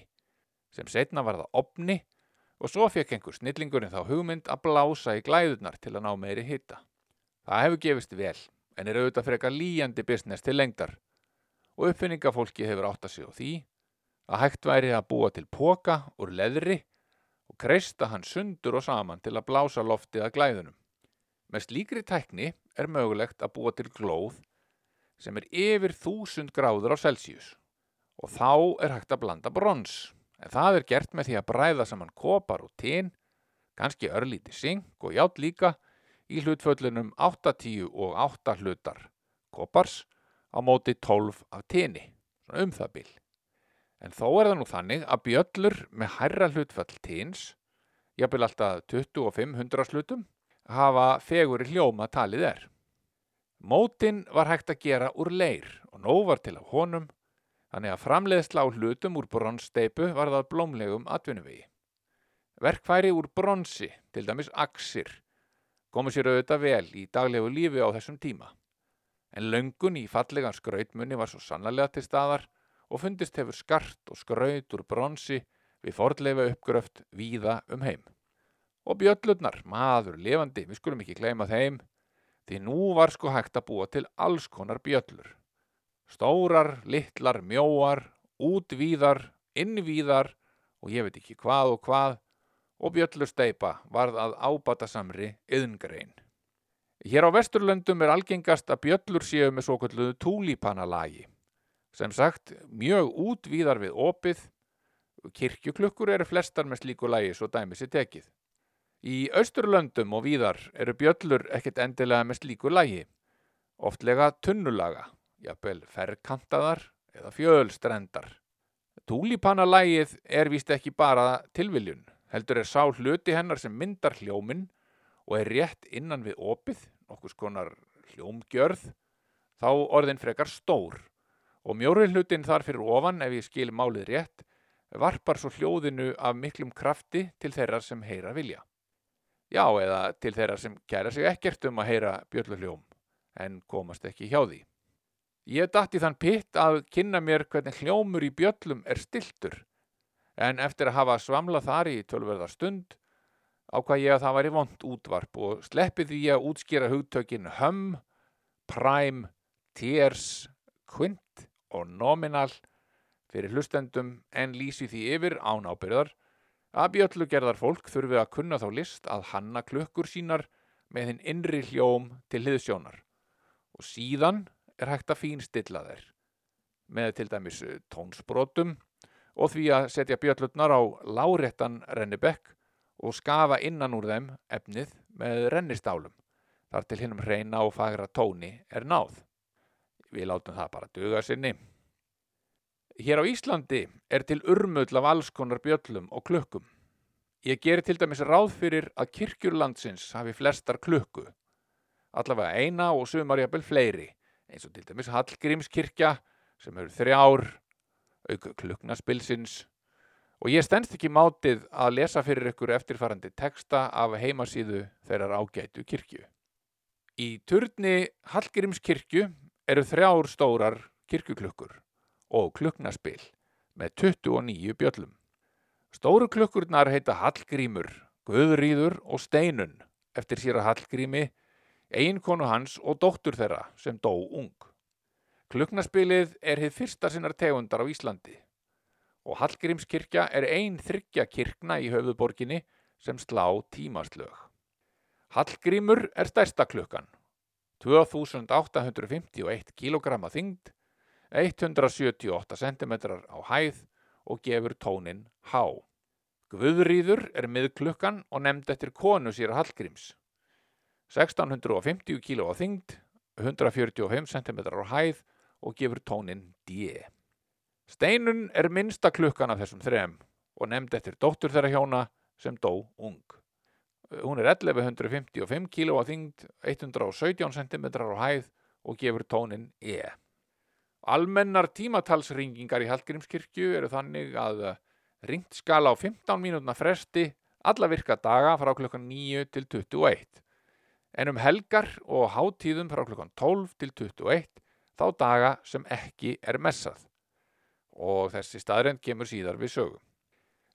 sem setna var það opni og svo fekk einhver snillingurinn þá hugmynd að blása í glæðunar til að ná meiri hitta. Það hefur gefist vel, en er auðvitað frekar líjandi business til lengdar og uppfinningafólki hefur átt að sig á því að hægt væri að búa til póka úr leðri og kreista hann sundur og saman til að blása loftið að glæðunum. Með slíkri tækni er mögulegt að búa til glóð sem er yfir þúsund gráður á Celsius og þá er hægt að blanda brons en það er gert með því að bræða saman kopar og tín, kannski örlíti sing og ját líka í hlutföllunum 8-10 og 8 hlutar kopars á móti 12 af tenni, svona um það bil. En þó er það nú þannig að bjöllur með hærra hlutfall tens, jafnvel alltaf 2500 slutum, hafa fegur í hljóma talið er. Mótin var hægt að gera úr leir og nóvar til af honum, þannig að framleiðsla á hlutum úr bronssteipu var það blómlegum atvinnuvegi. Verkfæri úr bronsi, til dæmis aksir, komu sér auðvitað vel í daglegu lífi á þessum tíma en löngun í fallegan skrautmunni var svo sannlega til staðar og fundist hefur skart og skraut úr bronsi við fordleifa uppgröft víða um heim. Og bjöllurnar, maður levandi, við skulum ekki gleyma þeim, því nú var sko hægt að búa til alls konar bjöllur. Stórar, litlar, mjóar, útvíðar, innvíðar og ég veit ekki hvað og hvað og bjöllusteipa varð að ábata samri yðngrein. Hér á Vesturlöndum er algengast að bjöllur séu með svo kalluðu túlípanalagi. Sem sagt, mjög útvíðar við opið, kirkjuklukkur eru flestar með slíku lagi svo dæmis er tekið. Í Austurlöndum og víðar eru bjöllur ekkert endilega með slíku lagi, oftlega tunnulaga, jafnvel ferrkantaðar eða fjölstrendar. Túlípanalagið er vist ekki bara tilviljun, heldur er sá hluti hennar sem myndar hljóminn og er rétt innan við opið, nokkus konar hljómgjörð, þá orðin frekar stór og mjóri hlutin þar fyrir ofan, ef ég skil málið rétt, varpar svo hljóðinu af miklum krafti til þeirra sem heyra vilja. Já, eða til þeirra sem kæra sig ekkert um að heyra björluhljóm, en komast ekki hjá því. Ég dætti þann pitt að kynna mér hvernig hljómur í bjöllum er stiltur, en eftir að hafa svamlað þar í tölverðar stund, ákvað ég að það væri vond útvarp og sleppi því að útskýra hugtökin hum, prime, tiers, quint og nominal fyrir hlustendum en lýsi því yfir án ábyrðar að bjöllugerðar fólk þurfi að kunna þá list að hanna klukkur sínar með hinn innri hljóm til hliðsjónar og síðan er hægt að fínstilla þær með til dæmis tónsbrotum og því að setja bjöllutnar á láréttan rennibekk og skafa innan úr þeim efnið með rennistálum þar til hinnum hreina og fagra tóni er náð. Við látum það bara duga sinni. Hér á Íslandi er til urmull af alls konar bjöllum og klukkum. Ég gerir til dæmis ráð fyrir að kirkjurlandsins hafi flestar klukku. Allavega eina og sumarjabel fleiri, eins og til dæmis Hallgrímskirkja sem eru þrjár, auka kluknaspilsins og ég stendst ekki mátið að lesa fyrir ykkur eftirfarandi teksta af heimasíðu þeirrar ágætu kirkju. Í turni Hallgrímskirkju eru þrjár stórar kirkjuklukkur og kluknaspil með 29 bjöllum. Stóru klukkurnar heita Hallgrímur, Guðrýður og Steinun eftir sér að Hallgrími, eiginkonu hans og dóttur þeirra sem dó ung. Kluknaspilið er hið fyrsta sinnar tegundar á Íslandi og Hallgrímskirkja er ein þryggja kirkna í höfuborginni sem slá tímaslög. Hallgrímur er stærsta klukkan, 2851 kg þyngd, 178 cm á hæð og gefur tónin há. Guðrýður er miðklukkan og nefnd eftir konu sér Hallgríms. 1650 kg á þyngd, 145 cm á hæð og gefur tónin D. Steinun er minnsta klukkan af þessum þrem og nefnd eftir dóttur þeirra hjóna sem dó ung. Hún er 1155 kg á þyngd, 117 cm á hæð og gefur tónin E. Almennar tímatalsringingar í Hallgrímskirkju eru þannig að ringt skala á 15 mínútna fresti alla virka daga frá klukkan 9 til 21. En um helgar og hátíðum frá klukkan 12 til 21 þá daga sem ekki er messað. Og þessi staðrend kemur síðar við sögum.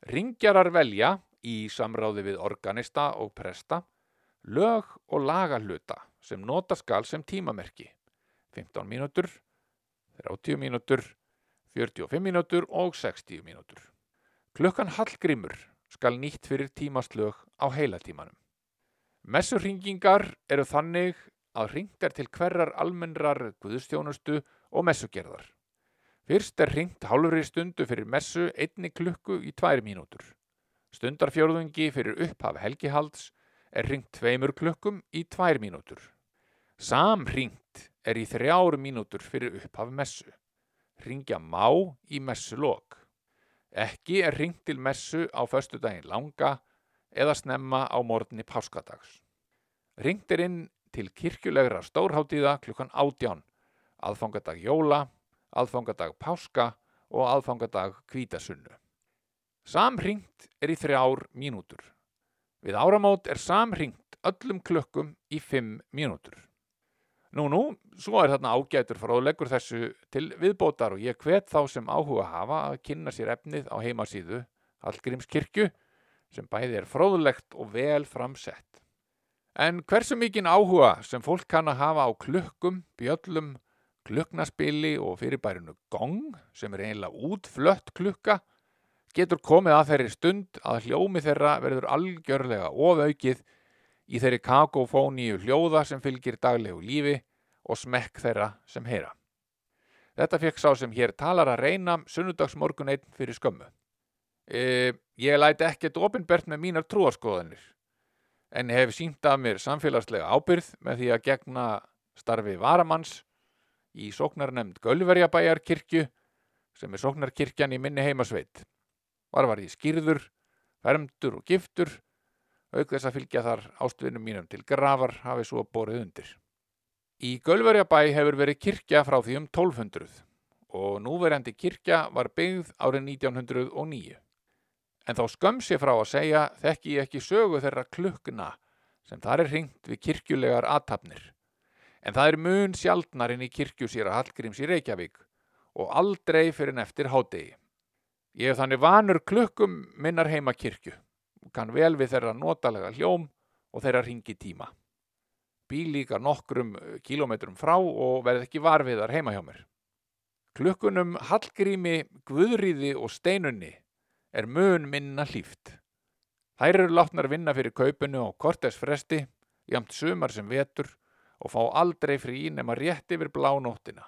Ringjarar velja í samráði við organista og presta lög og lagahluta sem nota skal sem tímamerki. 15 mínútur, 30 mínútur, 45 mínútur og 60 mínútur. Klukkan Hallgrímur skal nýtt fyrir tímaslög á heilatímanum. Messurringingar eru þannig að ringt er til hverjar almennrar guðstjónustu og messugerðar. Fyrst er ringt hálfri stundu fyrir messu einni klukku í tvær mínútur. Stundarfjörðungi fyrir upphaf helgihalds er ringt tveimur klukkum í tvær mínútur. Samringt er í þrjár mínútur fyrir upphaf messu. Ringja má í messulok. Ekki er ringt til messu á föstudaginn langa eða snemma á morgunni páskadags. Ringt er inn til kirkjulegra stórháttíða klukkan átján, aðfangadag jóla, aðfangadag páska og aðfangadag kvítasunnu. Samringt er í þrjár mínútur. Við áramót er samringt öllum klukkum í fimm mínútur. Nú, nú, svo er þarna ágætur fróðleggur þessu til viðbótar og ég hvet þá sem áhuga hafa að kynna sér efnið á heimasíðu Hallgrímskirkju sem bæði er fróðlegt og vel framsett. En hversu mikinn áhuga sem fólk kann að hafa á klukkum, bjöllum, klukknaspili og fyrirbærinu gong sem er einlega útflött klukka getur komið að þeirri stund að hljómi þeirra verður algjörlega ofaukið í þeirri kakofóníu hljóða sem fylgir daglegu lífi og smekk þeirra sem heyra. Þetta fekk sá sem hér talar að reyna sunnudagsmorgun einn fyrir skömmu. E, ég læti ekkert ofinbert með mínar trúarskoðanir en hef sínt af mér samfélagslega ábyrð með því að gegna starfi varamanns í sóknarnemnd Gölverjabæjarkirkju sem er sóknarkirkjan í minni heimasveit. Var var ég skýrður, fermdur og giftur, auk þess að fylgja þar ástvinum mínum til grafar hafi svo borið undir. Í Gölverjabæ hefur verið kirkja frá því um 1200 og núverandi kirkja var byggð árið 1909. En þá skömm sér frá að segja þekki ég ekki sögu þeirra klukkna sem þar er hringt við kirkjulegar aðtapnir. En það er mun sjaldnar inn í kirkju sér að Hallgríms í Reykjavík og aldrei fyrir en eftir hádegi. Ég hef þannig vanur klukkum minnar heima kirkju kann vel við þeirra notalega hljóm og þeirra ringi tíma. Bíl líka nokkrum eh, kílómetrum frá og verð ekki varfiðar heima hjá mér. Klukkunum Hallgrími, Guðríði og Steinunni er mun minna hlýft. Þær eru látnar vinna fyrir kaupinu á kortesfresti, jamt sumar sem vetur og fá aldrei frí nema rétt yfir blánóttina.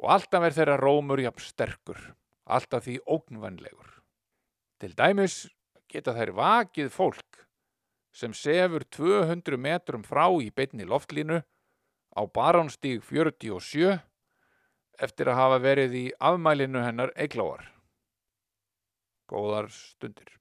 Og alltaf er þeirra rómur jafn sterkur, alltaf því ógnvænlegur. Til dæmis geta þær vakið fólk sem sefur 200 metrum frá í beinni loftlínu á baránstíg 47 eftir að hafa verið í afmælinu hennar eigláar. Góðar stundir.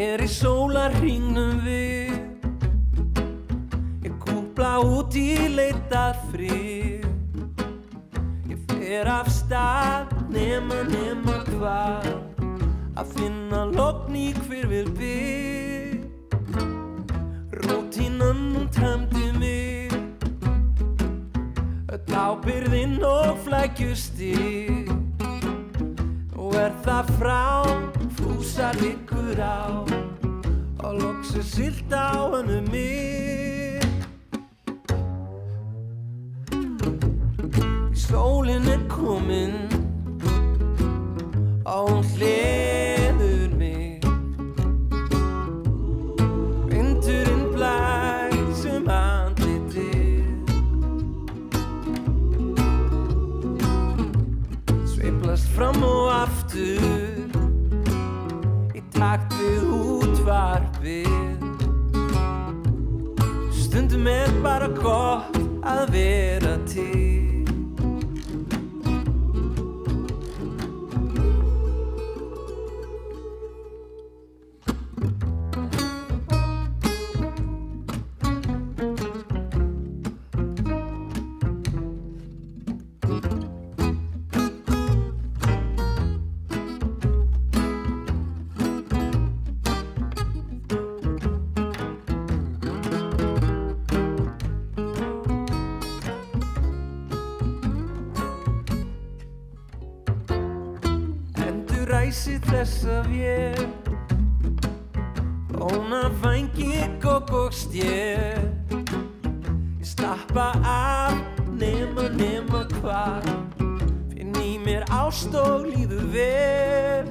Er í sólarringnum við. Ég kúpla út í leitað frið Ég fer af stað nema nema hvað. Að finna logn í hver vil bygg Rótínan hún tæmdi mig. Öll ábyrðinn og flækjustig. Og er það frá fúsa liggur á Og loksu silt á hennu mig. Sólin er komin hvað Finn í mér ást og líður vel.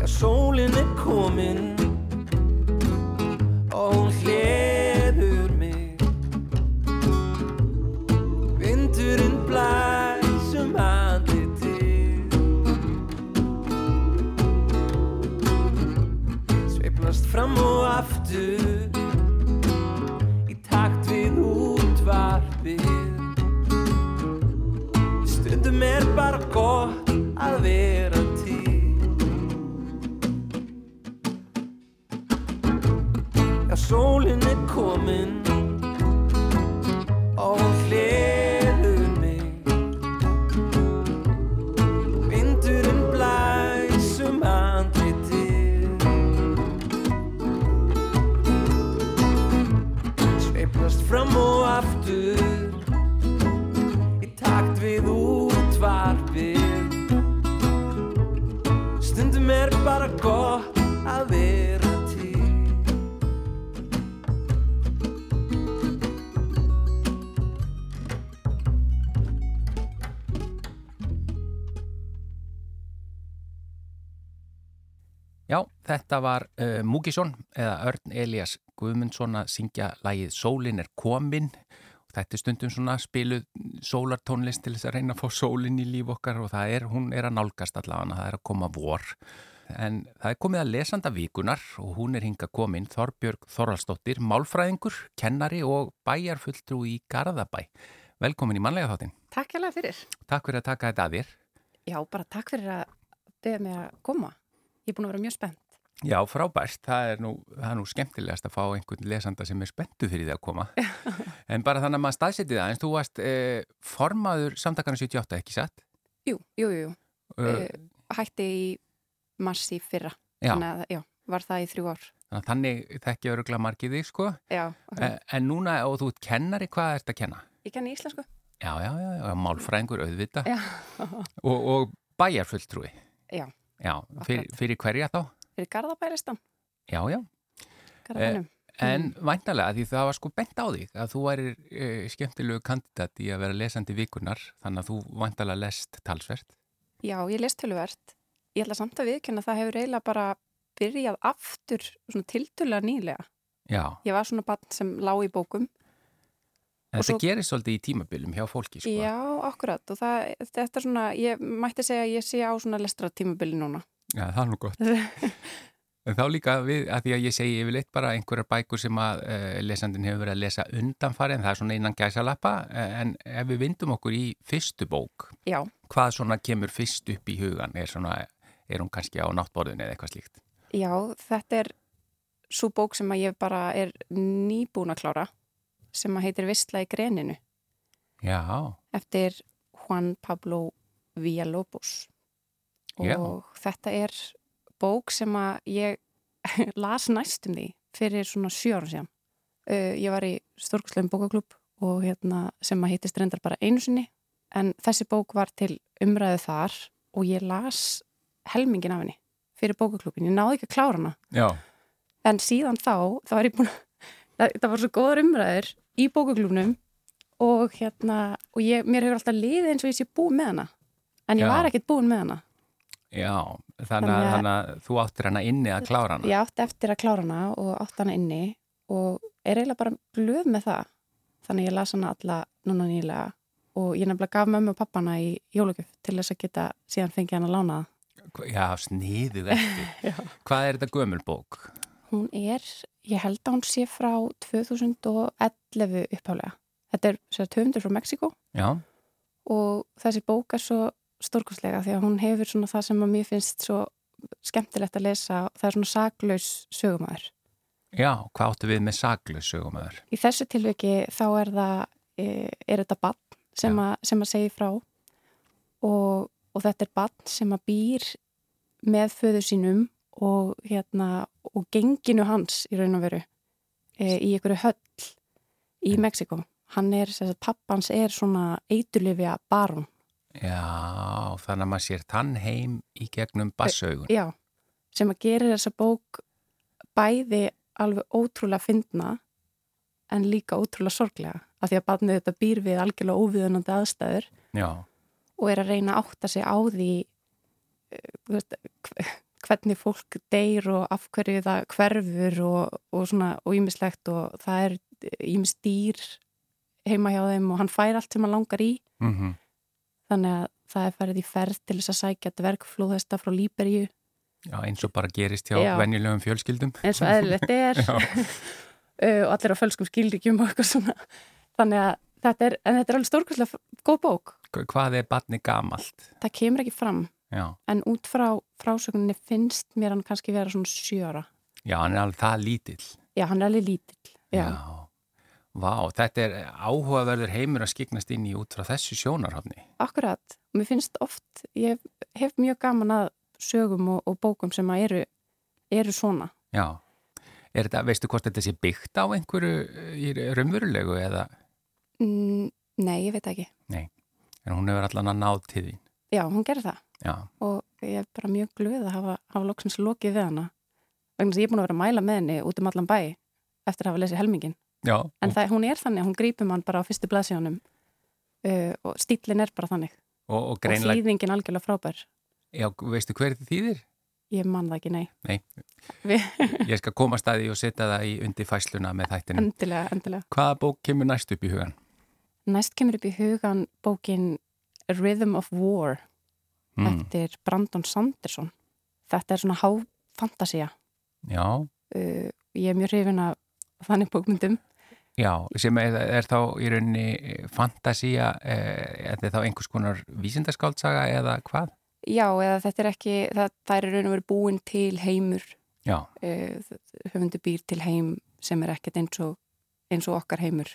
Já, sólin er komin Og hún hleður mig. Vindurinn blæs um andlitið. Sveiflast fram og aftur gott að vera til. Já, sólin er komin og hún hliður þetta var uh, Múkisson eða Örn Elias Guðmundsson að syngja lagið Sólin er komin og þetta er stundum svona spiluð sólartónlist til þess að reyna að fá sólin í líf okkar og það er, hún er að nálgast allavega, það er að koma vor en það er komið að lesanda vikunar og hún er hinga komin Þorbjörg Þorvaldsdóttir, málfræðingur, kennari og bæjarfulltrú í Garðabæ Velkomin í mannlega þáttin Takk hérlega fyrir. Takk fyrir að taka þetta að þér Já, bara takk fyrir að beða mig að koma. Ég er búin að vera mjög spennt. Já, frábært. Það er nú, það er nú skemmtilegast að fá einhvern lesanda sem er spenntu fyrir því að koma. en bara þannig að maður staðsetið það, en þú varst eh, formaður samtakana 78, ekki satt? Jú, jú, jú. Uh, hætti í mars í fyrra. Já. Þannig að, já, var það í þrjú ár. Þannig að þannig þekki öruglega margið þig, sko. Já, ok. En, en núna, og þú kennari, hvað ert að kenna? Ég kenni íslensku. Já, já, já, já málfræðingur auðvita. Já. Og, og bæjarfulltrúi. Já, Já, fyrir, fyrir hverja þá? Fyrir Garðabæristan, Já, já. Garðabænum. En væntalega, því það var sko bent á þig að þú væri e, skemmtilegu kandidat í að vera lesandi vikunar, þannig að þú væntalega lest talsvert. Já, ég lest töluvert. Ég ætla samt að viðkynna að það hefur eiginlega bara byrjað aftur svona tiltölulega nýlega. Já, Ég var svona barn sem lá í bókum. en þetta svo- gerist svolítið í tímabilum hjá fólki, sko. Já, akkurat. Og það, þetta er svona, ég mætti segja að ég sé á svona lestratímabili núna. Já, það er nú gott. en þá líka við, að því að ég segi yfirleitt bara einhverjar bækur sem að uh, lesandin hefur verið að lesa undanfari, en það er svona innan gæsalappa, eh, en ef við vindum okkur í fyrstu bók, Já, hvað svona kemur fyrst upp í hugan? Er, svona, er hún kannski á náttborðinu eða eitthvað slíkt? já, þetta er svo bók sem að ég bara er nýbúin að klára sem að heitir Vistla í greninu Já, eftir Juan Pablo Villalobos og Já. þetta er bók sem að ég las næstum því fyrir svona sjö árum síðan. Uh, ég var í Stórkurslegum bókaklub og hérna sem að heitist reyndar bara einu sinni en þessi bók var til umræðu þar og ég las helmingin af henni fyrir bókaklubin. Ég náði ekki að klára hana já, en síðan þá, þá var ég búin að það, var svo góðar umræður í bókaklubnum og hérna og ég, mér hefur alltaf liðið eins og ég sé búin með hana en ég Já. var ekkert búin með hana já, þannig að, Þannig að- þú áttir hana inni að klára hana. ég átti eftir að klára hana og átti hana inni og er eiginlega bara glöð með það þannig að ég las hana alla núna nýlega og ég nefnilega gaf mömmu og pappana í jólugjöf til þess að geta síðan fengið hana lánaða Já, sniðið eftir. Hvað er þetta gömul bók? Hún er, ég held að hún sé frá 2011 upphálega. Þetta er sér töfundur frá Mexiko Já, og þessi bók er svo stórkostlega því að hún hefur svona það sem að mér finnst svo skemmtilegt að lesa. Það er svona saklaus sögumæður. já, hvað áttu við með saklaus sögumöður? Í þessu tilviki þá er það, e, er þetta bann sem, sem að segja frá og, og þetta er bann sem að býr með föðu sínum og hérna og genginu hans í raun og veru e, í einhverju höll í Mexiko. Hann er, þess að pappans er svona eiturlifja barun. Já, þannig að maður sér tann heim í gegnum bassaugun. Já, sem að gera þessa bók bæði alveg ótrúlega fyndna en líka ótrúlega sorglega. Af því að barnið þetta býr við algjörlega óviðunandi aðstæður Já, og er að reyna að átta sig á því veist, hve- hvernig fólk deyr og af hverju það hverfur og, og svona og ímislegt og það er ímis dýr heima hjá þeim og hann fær allt sem hann langar í mhm, þannig að það er farið í ferð til þess að sækja dvergflóðhesta frá Líberíu já, eins og bara gerist hjá Já. venjulegum fjölskyldum. eins og eðlilegt er Já. og allir á fölskum skilríkjum og eitthvað svona þannig að þetta er, en þetta er alveg stórkvæslega góð bók Hva- Hvað er barni gamalt? það kemur ekki fram Já, en út frá frásögninni finnst mér hann kannski vera svona sjöra já, hann er alveg það lítill. já, hann er alveg lítill já. Vá, þetta er áhugaverður heimur að skiknast inn í út frá þessu sjónarhafni. akkurat, mér finnst oft ég hef mjög gaman að sögum og, og bókum sem eru eru svona. Já, er þetta, veistu hvort þetta sé byggt á einhverju raunverulegu eða, mm, nei, ég veit ekki. En hún hefur allan að náð til þín. já, hún gerir það. Já, og ég er bara mjög glöð að hafa, hafa loksins lokið við hana. Vegna að ég er búin að vera að mæla með henni út um allan bæ eftir að hafa lesið helmingin já, en og, það, hún er þannig, að hún grípur mann bara á fyrstu blaðsjónum uh, og stílinn er bara þannig og, og og greinlega, þýðingin algjörlega frábær já, veistu hver þýðir? ég man það ekki, nei Nei. Ég skal koma staði og setja það í undir fæsluna með þættinum. endilega, endilega Hvaða bók kemur næst upp í hugan? næst kemur upp í hugan bókin Rhythm of War Mm. eftir Brandon Sanderson þetta er svona háfantasía Já, uh, ég er mjög hrifin af þannig bókmyndum já, sem er, er þá í rauninni fantasía, eh, er þetta þá einhvers konar vísindaskáltsaga eða hvað? Já, eða þetta er ekki, það, það er í raun og verið búin til heimur, uh, höfundu býr til heim sem er ekkert eins og, eins og okkar heimur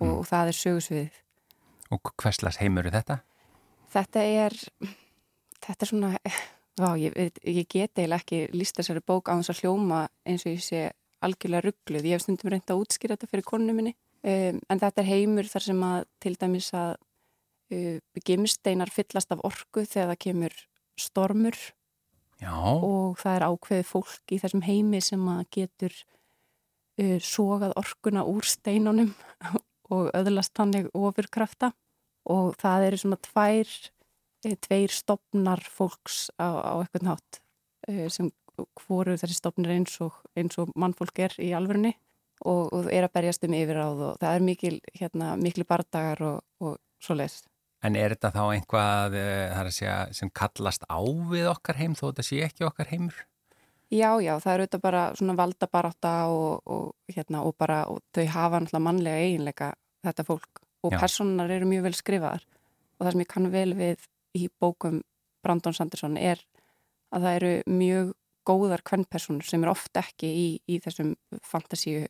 og, Mm. það er sögusviðið. og hverslas heimur er þetta? Þetta er, þetta er svona, Vá, ég, ég get eiginlega ekki líst þessari bók á þess að hljóma eins og ég sé algjörlega ruggluð. Ég hef stundum reynd að útskýra þetta fyrir konu minni. Um, en þetta er heimur þar sem að til dæmis að uh, gimsteinar fyllast af orku þegar það kemur stormur Já, og það er ákveðið fólk í þessum heimi sem að getur uh, sogað orkuna úr steinunum og öðlast þannig ofurkrafta og það eru svona tvær, tveir stopnar fólks á, á eitthvað nátt sem hvoru þessi stopnir eins og, eins og mannfólk er í alvörunni og, og er að berjast um yfiráð og það er mikil, hérna, mikli bardagar og, og svo leiðist. en er þetta þá einhvað eh, segja, sem kallast á við okkar heim þó þetta sé ekki okkar heimur? Já, já, það er auðvitað bara svona valdabarátta og, og, hérna, og bara og þau hafa náttúrulega mannlega eiginleika þetta fólk og Já. personar eru mjög vel skrifaðar og það sem ég kann vel við í bókum Brandon Sanderson er að það eru mjög góðar kvennpersonur sem eru oft ekki í, í þessum fantasíu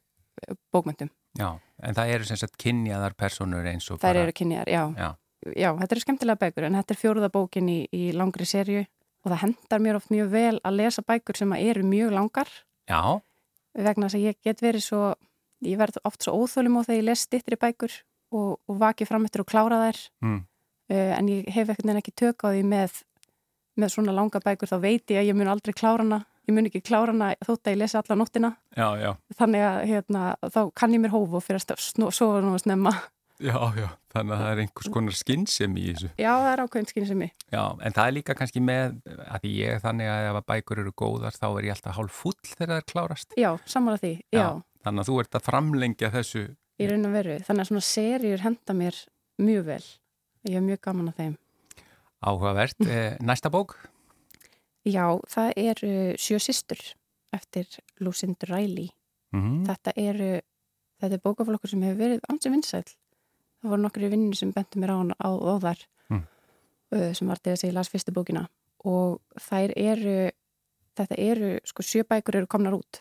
bókmyndum. Já, en það eru sem sagt kynjaðar personur eins og Þær bara eru kynjar, já. Já. Já, þetta eru skemmtilega bækur en þetta er fjóruða bókin í, í langri serju og það hendar mér oft mjög vel að lesa bækur sem eru mjög langar Já, vegna þess að ég get verið svo ég verð oft svo óþölum á þegar ég les stittri bækur og, og vaki fram eftir og klára þær mm. uh, en ég hef ekkert neina ekki tök á því með, með svona langa bækur þá veit ég að ég mun aldrei klára hana. Ég mun ekki klára hana þótt að ég lesi alla nóttina. Já, já, þannig að hérna, þá kann ég mér hófu og fyrir að sofa nú að snemma. Já, já, þannig að það er einhvers konar skinnsemi í þessu. já það er ákveðin skinn sem ég Já, en það er líka kannski með, að því ég þannig að ef að bækur eru góðar þá er ég alltaf hálf full þegar það er klárast. já, sammála því, já, Þannig að þú ert að framlengja þessu, í raun og veru þannig að svona serjur henda mér mjög vel. Ég hef mjög gaman að þeim áhugavert. Eh, Næsta bók? Já, það eru Sjö systur eftir Lucinda Riley. Mm. Þetta eru, þetta er bókaflokkur sem hefur verið ansi vinsæl. Það voru nokkru vinnir sem bentu mér á, hann- á, á þar Mm. uh, sem var til að ég las fyrstu bókina og þær eru, þetta eru, sko sjö bækur eru komnar út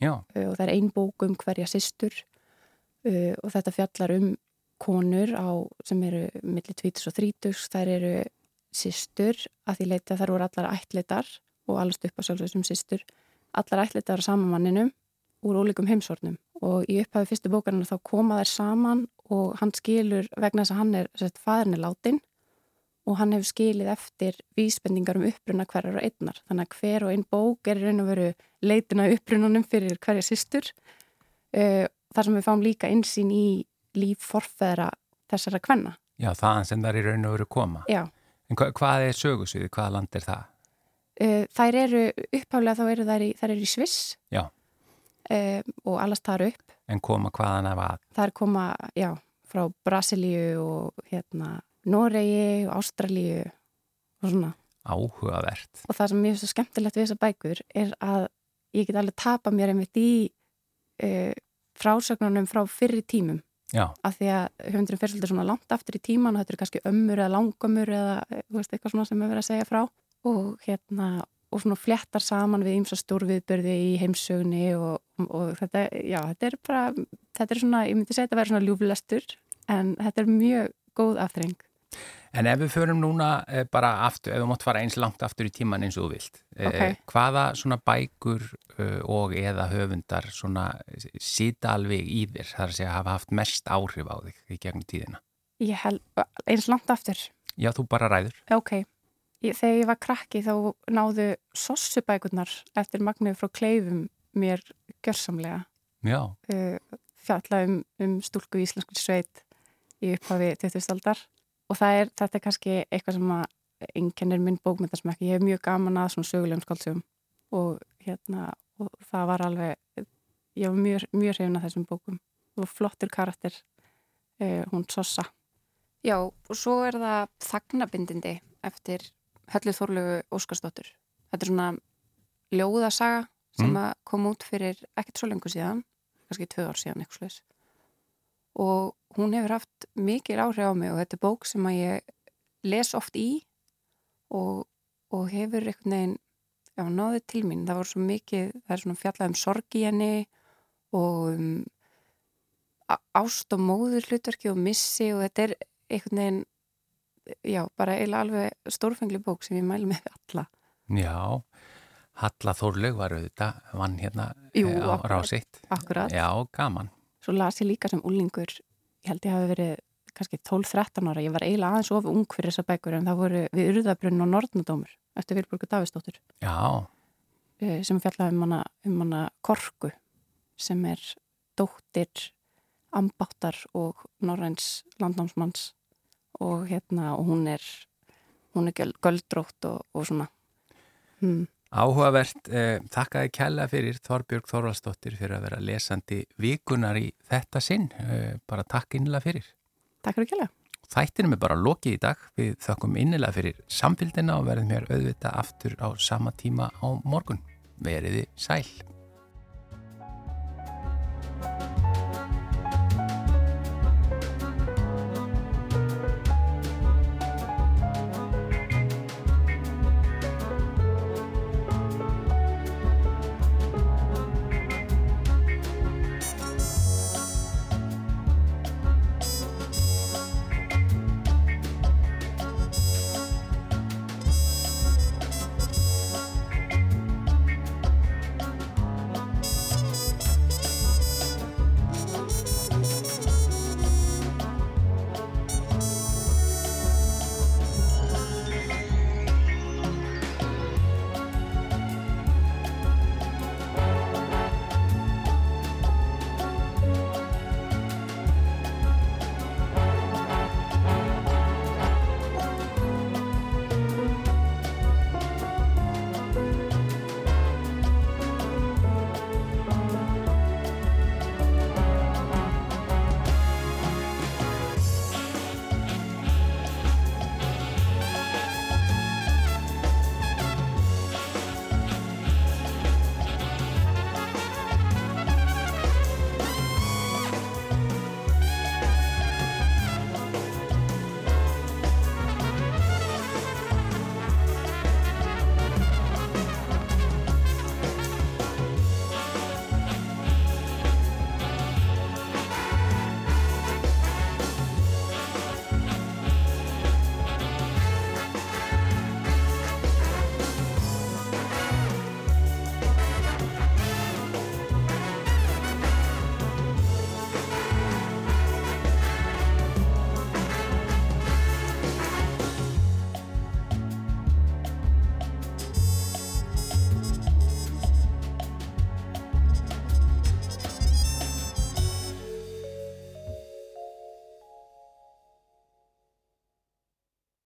Já, uh, og það er ein bók um hverja systur uh, og þetta fjallar um konur á, sem eru milli 20 og 30, þær eru systur að því leita þær voru allar ættleitar og allast upp á sjálfsög sem systur, allar ættleitar á samanmanninum úr ólíkum heimsornum og í upphafi fyrstu bókarinn þá koma þær saman og hann skilur vegna þess að hann er sett, faðurinn er látin og hann hefur skilið eftir vísbendingar um uppruna hverjar og einnar þannig að hver og einn bók er raun og veru leitin að upprunanum fyrir hverja systur uh, þar sem við fáum líka einsýn í líf forfeðra þessara kvenna. já, þaðan sem það er í raun og veru koma. Já, En hva, hvað er sögusvið, hvaða land er það? uh, þær eru upphaflega þá eru þær í, þær eru í Sviss Já. uh, og allast þar upp. En koma hvaðan af að? Þær koma, já, frá Brasilíu og hérna Noregi og Ástralíu og svona. Áhugavert. Og það sem mér finnst svo skemmtilegt við þessar bækur er að ég get alveg tapa mér einmitt í uh, frásögnunum frá fyrri tímum Já, af því að höfundurinn fer svolítið svona langt aftur í tíman og þetta er kannski ömmur eða langömmur eða eh, veist, eitthvað svona sem er verið að segja frá og hérna og svona fléttar saman við ymsa stórviðbörði í heimsögni og, og þetta, já, þetta er bara þetta er svona, ég myndi segja þetta að vera svona ljúflestur en þetta er mjög góð aftreng. En ef við förum núna eh, bara aftur, ef þú mátt fara eins langt aftur í tíman eins og þú vilt, eh, Ok. hvaða svona bækur eh, og eða höfundar svona sita alveg í þér, þar að segja hafa haft mest áhrif á þig í gegnum tíðina? Ég held, eins langt aftur Já, þú bara ræður. Ok, ég, þegar ég var krakki þá náðu sossubækurnar eftir Magnið frá Kleifum mér gjörsamlega Já, fjalla um, um stúlku í íslensku sveit í upphafi 20. og það er, þetta er kannski eitthvað sem að einkennir minn bókmyndasmekki. Ég hef mjög gaman að svona sögulegum skáldsögum og hérna, og það var alveg, ég var mjög, mjög hrifin að þessum bókum og flottur karakter, uh, hún Sossa. Já, og svo er það þagnabindindi eftir Höllu Þorlegu Óskarsdóttur. Þetta er svona ljóðasaga sem Mm. að kom út fyrir ekkert svo lengur síðan, kannski tvö ár síðan eitthvað slags. Og hún hefur haft mikil áhrif á mig og þetta er bók sem að ég les oft í og, og hefur einhvern veginn, já, náði til mín. Það voru svo mikið, það er svona fjallað um sorg í henni og um ást og móður hlutverki og missi og þetta er einhvern veginn, já, bara eiginlega alveg stórfengli bók sem ég mælu með alla. Já, Halla Þórlaug var auðvitað, vann hérna Jú, eh, á akkurat. rásitt. Akkurat. Já, gaman. Svo las ég líka sem úlingur, ég held ég hafi verið kannski 12-13 ára, ég var eiginlega aðeins of ung fyrir þessa bækur en það voru við Urðabrunn og Nortnadómur eftir Vilburgu Davistóttur Já, eh, sem fjallaði um hana, um hana Korku sem er dóttir ambáttar og norræns landnámsmanns og hérna og hún er hún er göl- göldrótt og, og svona. Hmm. Áhugavert. Eh, þakkaði kælega fyrir Þorbjörg Þorvaldsdóttir fyrir að vera lesandi vikunar í þetta sinn. Eh, bara takk innilega fyrir. Takk fyrir kjærlega. Þættinum er bara lokið í dag. Við þökkum innilega fyrir samfélgina og verðum hér auðvita aftur á sama tíma á morgun. Veriði sæl.